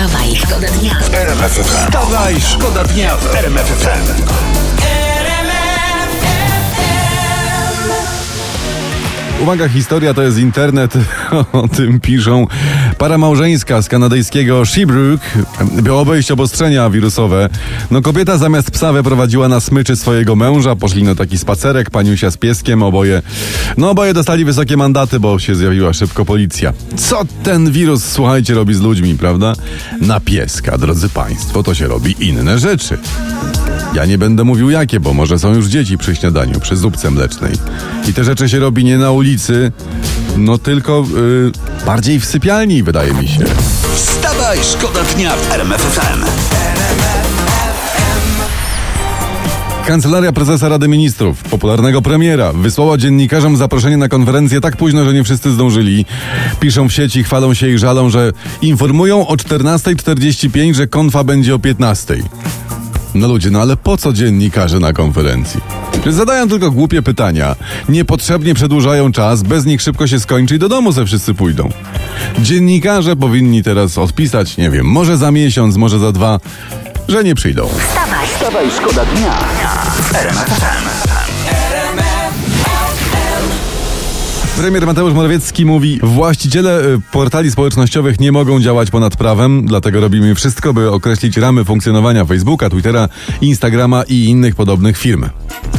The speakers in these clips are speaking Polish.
Wstawaj, szkoda dnia. Wstawaj, szkoda dnia w RMF FM. Uwaga, historia to jest internet, o tym piszą. Para małżeńska z kanadyjskiego Shebrook by obejść obostrzenia wirusowe. No kobieta zamiast psa wyprowadziła na smyczy swojego męża, poszli na taki spacerek, paniusia z pieskiem, oboje. No oboje dostali wysokie mandaty, bo się zjawiła szybko policja. Co ten wirus, słuchajcie, robi z ludźmi, prawda? Na pieska, drodzy państwo, to się robi inne rzeczy. Ja nie będę mówił jakie, bo może są już dzieci przy śniadaniu, przy zupce mlecznej. I te rzeczy się robi nie na ulicy, no tylko yy, bardziej w sypialni, wydaje mi się. Wstawaj, szkoda dnia w RMF FM. Kancelaria Prezesa Rady Ministrów, popularnego premiera, wysłała dziennikarzom zaproszenie na konferencję tak późno, że nie wszyscy zdążyli. Piszą w sieci, chwalą się i żalą, że informują o 14.45, że konfa będzie o 15.00. No ludzie, no ale po co dziennikarze na konferencji? Zadają tylko głupie pytania, niepotrzebnie przedłużają czas, bez nich szybko się skończy i do domu ze wszyscy pójdą. Dziennikarze powinni teraz odpisać, nie wiem, może za miesiąc, może za dwa, że nie przyjdą. Wstawaj, Wstawaj, szkoda dnia w Premier Mateusz Morawiecki mówi: Właściciele y, portali społecznościowych nie mogą działać ponad prawem, dlatego robimy wszystko, by określić ramy funkcjonowania Facebooka, Twittera, Instagrama i innych podobnych firm.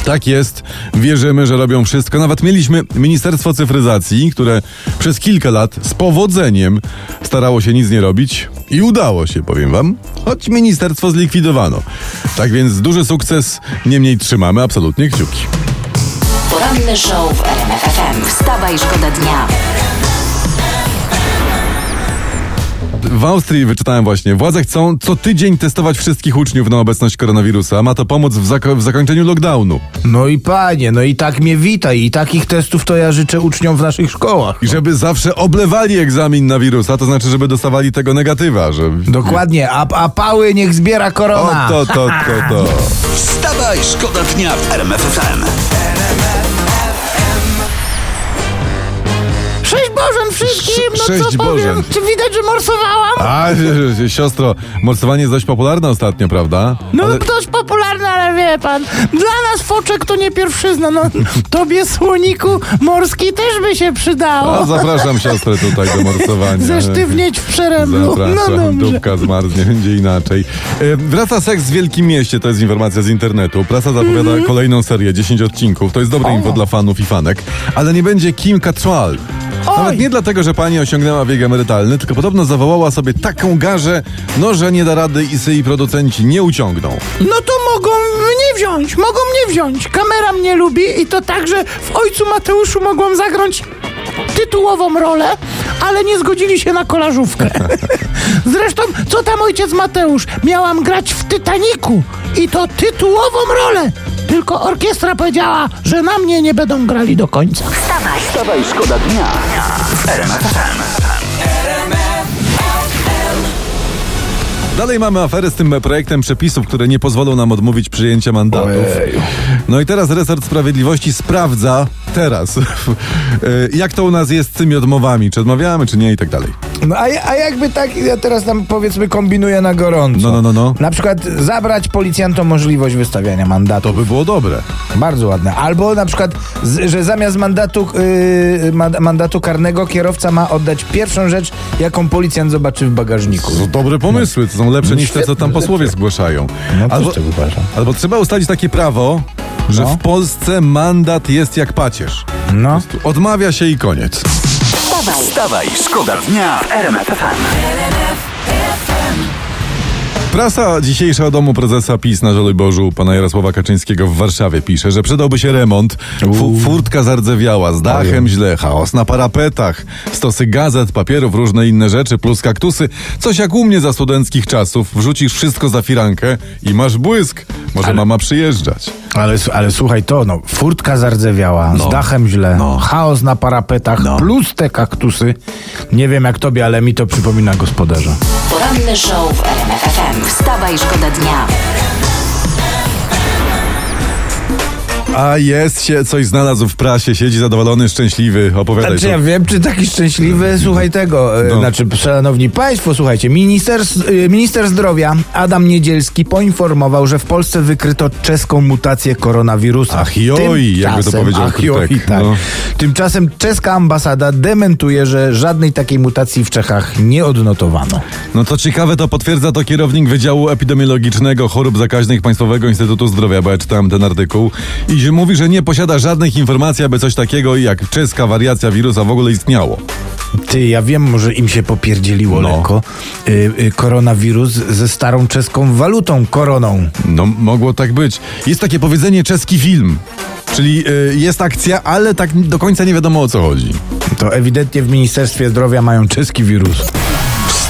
Tak jest, wierzymy, że robią wszystko. Nawet mieliśmy Ministerstwo Cyfryzacji, które przez kilka lat z powodzeniem starało się nic nie robić i udało się, powiem wam, choć ministerstwo zlikwidowano. Tak więc duży sukces, niemniej trzymamy absolutnie kciuki. Poranny show w RMF FM. Wstawaj, szkoda dnia. W Austrii wyczytałem właśnie, władze chcą co tydzień testować wszystkich uczniów na obecność koronawirusa. Ma to pomóc w, zako- w zakończeniu lockdownu. No i panie, no i tak mnie witaj i takich testów to ja życzę uczniom w naszych szkołach. I żeby zawsze oblewali egzamin na wirusa, to znaczy, żeby dostawali tego negatywa, że... Dokładnie, a, a pały niech zbiera O, korona. to, to, to, to. Wstawaj, szkoda dnia w RMF Cześć Bożen wszystkim, no Cześć co Bożen. powiem, czy widać, że morsowałam? A, siostro, morsowanie jest dość popularne ostatnio, prawda? No Ale- dość popularne, ale wie pan, dla nas foczek to nie pierwszyzna, no tobie słoniku morski też by się przydało. A, zapraszam siostrę tutaj do morsowania. Zesztywnieć w przeręblu. No Zapraszam, dobrze. dupka zmarznie, będzie inaczej. E, Wraca seks w Wielkim Mieście, to jest informacja z internetu. Prasa zapowiada Mhm. kolejną serię, 10 odcinków. To jest dobre info dla fanów i fanek. Ale nie będzie Kim Cattrall. Nawet nie dlatego, że pani osiągnęła wiek emerytalny, tylko podobno zawołała sobie taką garzę, no że nie da rady i sy i producenci nie uciągną. No to mogą mnie wziąć, mogą mnie wziąć. Kamera mnie lubi i to także w Ojcu Mateuszu mogłam zagrać tytułową rolę, ale nie zgodzili się na kolażówkę. Zresztą, co tam ojciec Mateusz? Miałam grać w Titaniku i to tytułową rolę. Tylko orkiestra powiedziała, że na mnie nie będą grali do końca. Wstawaj, Wstawaj, szkoda dnia. Dalej mamy aferę z tym projektem przepisów, które nie pozwolą nam odmówić przyjęcia mandatów. No i teraz resort sprawiedliwości sprawdza teraz, e, jak to u nas jest z tymi odmowami, czy odmawiamy, czy nie i tak dalej. No a, a jakby tak, ja teraz tam powiedzmy kombinuję na gorąco. No, no, no, no. Na przykład zabrać policjantom możliwość wystawiania mandatu. To by było dobre. Bardzo ładne. Albo na przykład, że zamiast mandatu, yy, ma- mandatu karnego kierowca ma oddać pierwszą rzecz, jaką policjant zobaczy w bagażniku. To dobre pomysły, to są lepsze No niż te, co tam posłowie zgłaszają. No albo, uważam? albo trzeba ustalić takie prawo, że No. w Polsce mandat jest jak pacierz. No. Odmawia się i koniec. wstawaj, Wstawaj, szkoda dnia w RMF FM. Prasa dzisiejsza o domu prezesa PiS na Żoliborzu, pana Jarosława Kaczyńskiego w Warszawie pisze, że przydałby się remont. Fu furtka zardzewiała, z dachem źle, chaos na parapetach, stosy gazet, papierów, różne inne rzeczy, plus kaktusy. Coś jak u mnie za studenckich czasów. Wrzucisz wszystko za firankę i masz błysk. Może mama przyjeżdżać. Ale, ale słuchaj to, no, furtka zardzewiała, No. z dachem źle, No. chaos na parapetach, No. plus te kaktusy. Nie wiem jak tobie, ale mi to przypomina gospodarza. poranny show w RMF FM. Wstawaj, szkoda dnia. A jest się, coś znalazł w prasie, siedzi zadowolony, szczęśliwy, opowiadaj. Znaczy ja wiem, czy taki szczęśliwy, słuchaj tego, e, No. znaczy szanowni państwo, słuchajcie, minister, e, minister zdrowia Adam Niedzielski poinformował, że w Polsce wykryto czeską mutację koronawirusa. Ach joj, jakby to powiedział ach joj, tak. no. Tymczasem czeska ambasada dementuje, że żadnej takiej mutacji w Czechach nie odnotowano. No to ciekawe, to potwierdza to kierownik Wydziału Epidemiologicznego Chorób Zakaźnych Państwowego Instytutu Zdrowia, bo ja czytałem ten artykuł i mówi, że nie posiada żadnych informacji, aby coś takiego jak czeska wariacja wirusa w ogóle istniało. Ty, ja wiem, może im się popierdzieliło No. lekko. Y, y, koronawirus ze starą czeską walutą, koroną. No, mogło tak być. Jest takie powiedzenie czeski film. Czyli y, jest akcja, ale tak do końca nie wiadomo o co chodzi. To ewidentnie w Ministerstwie Zdrowia mają czeski wirus.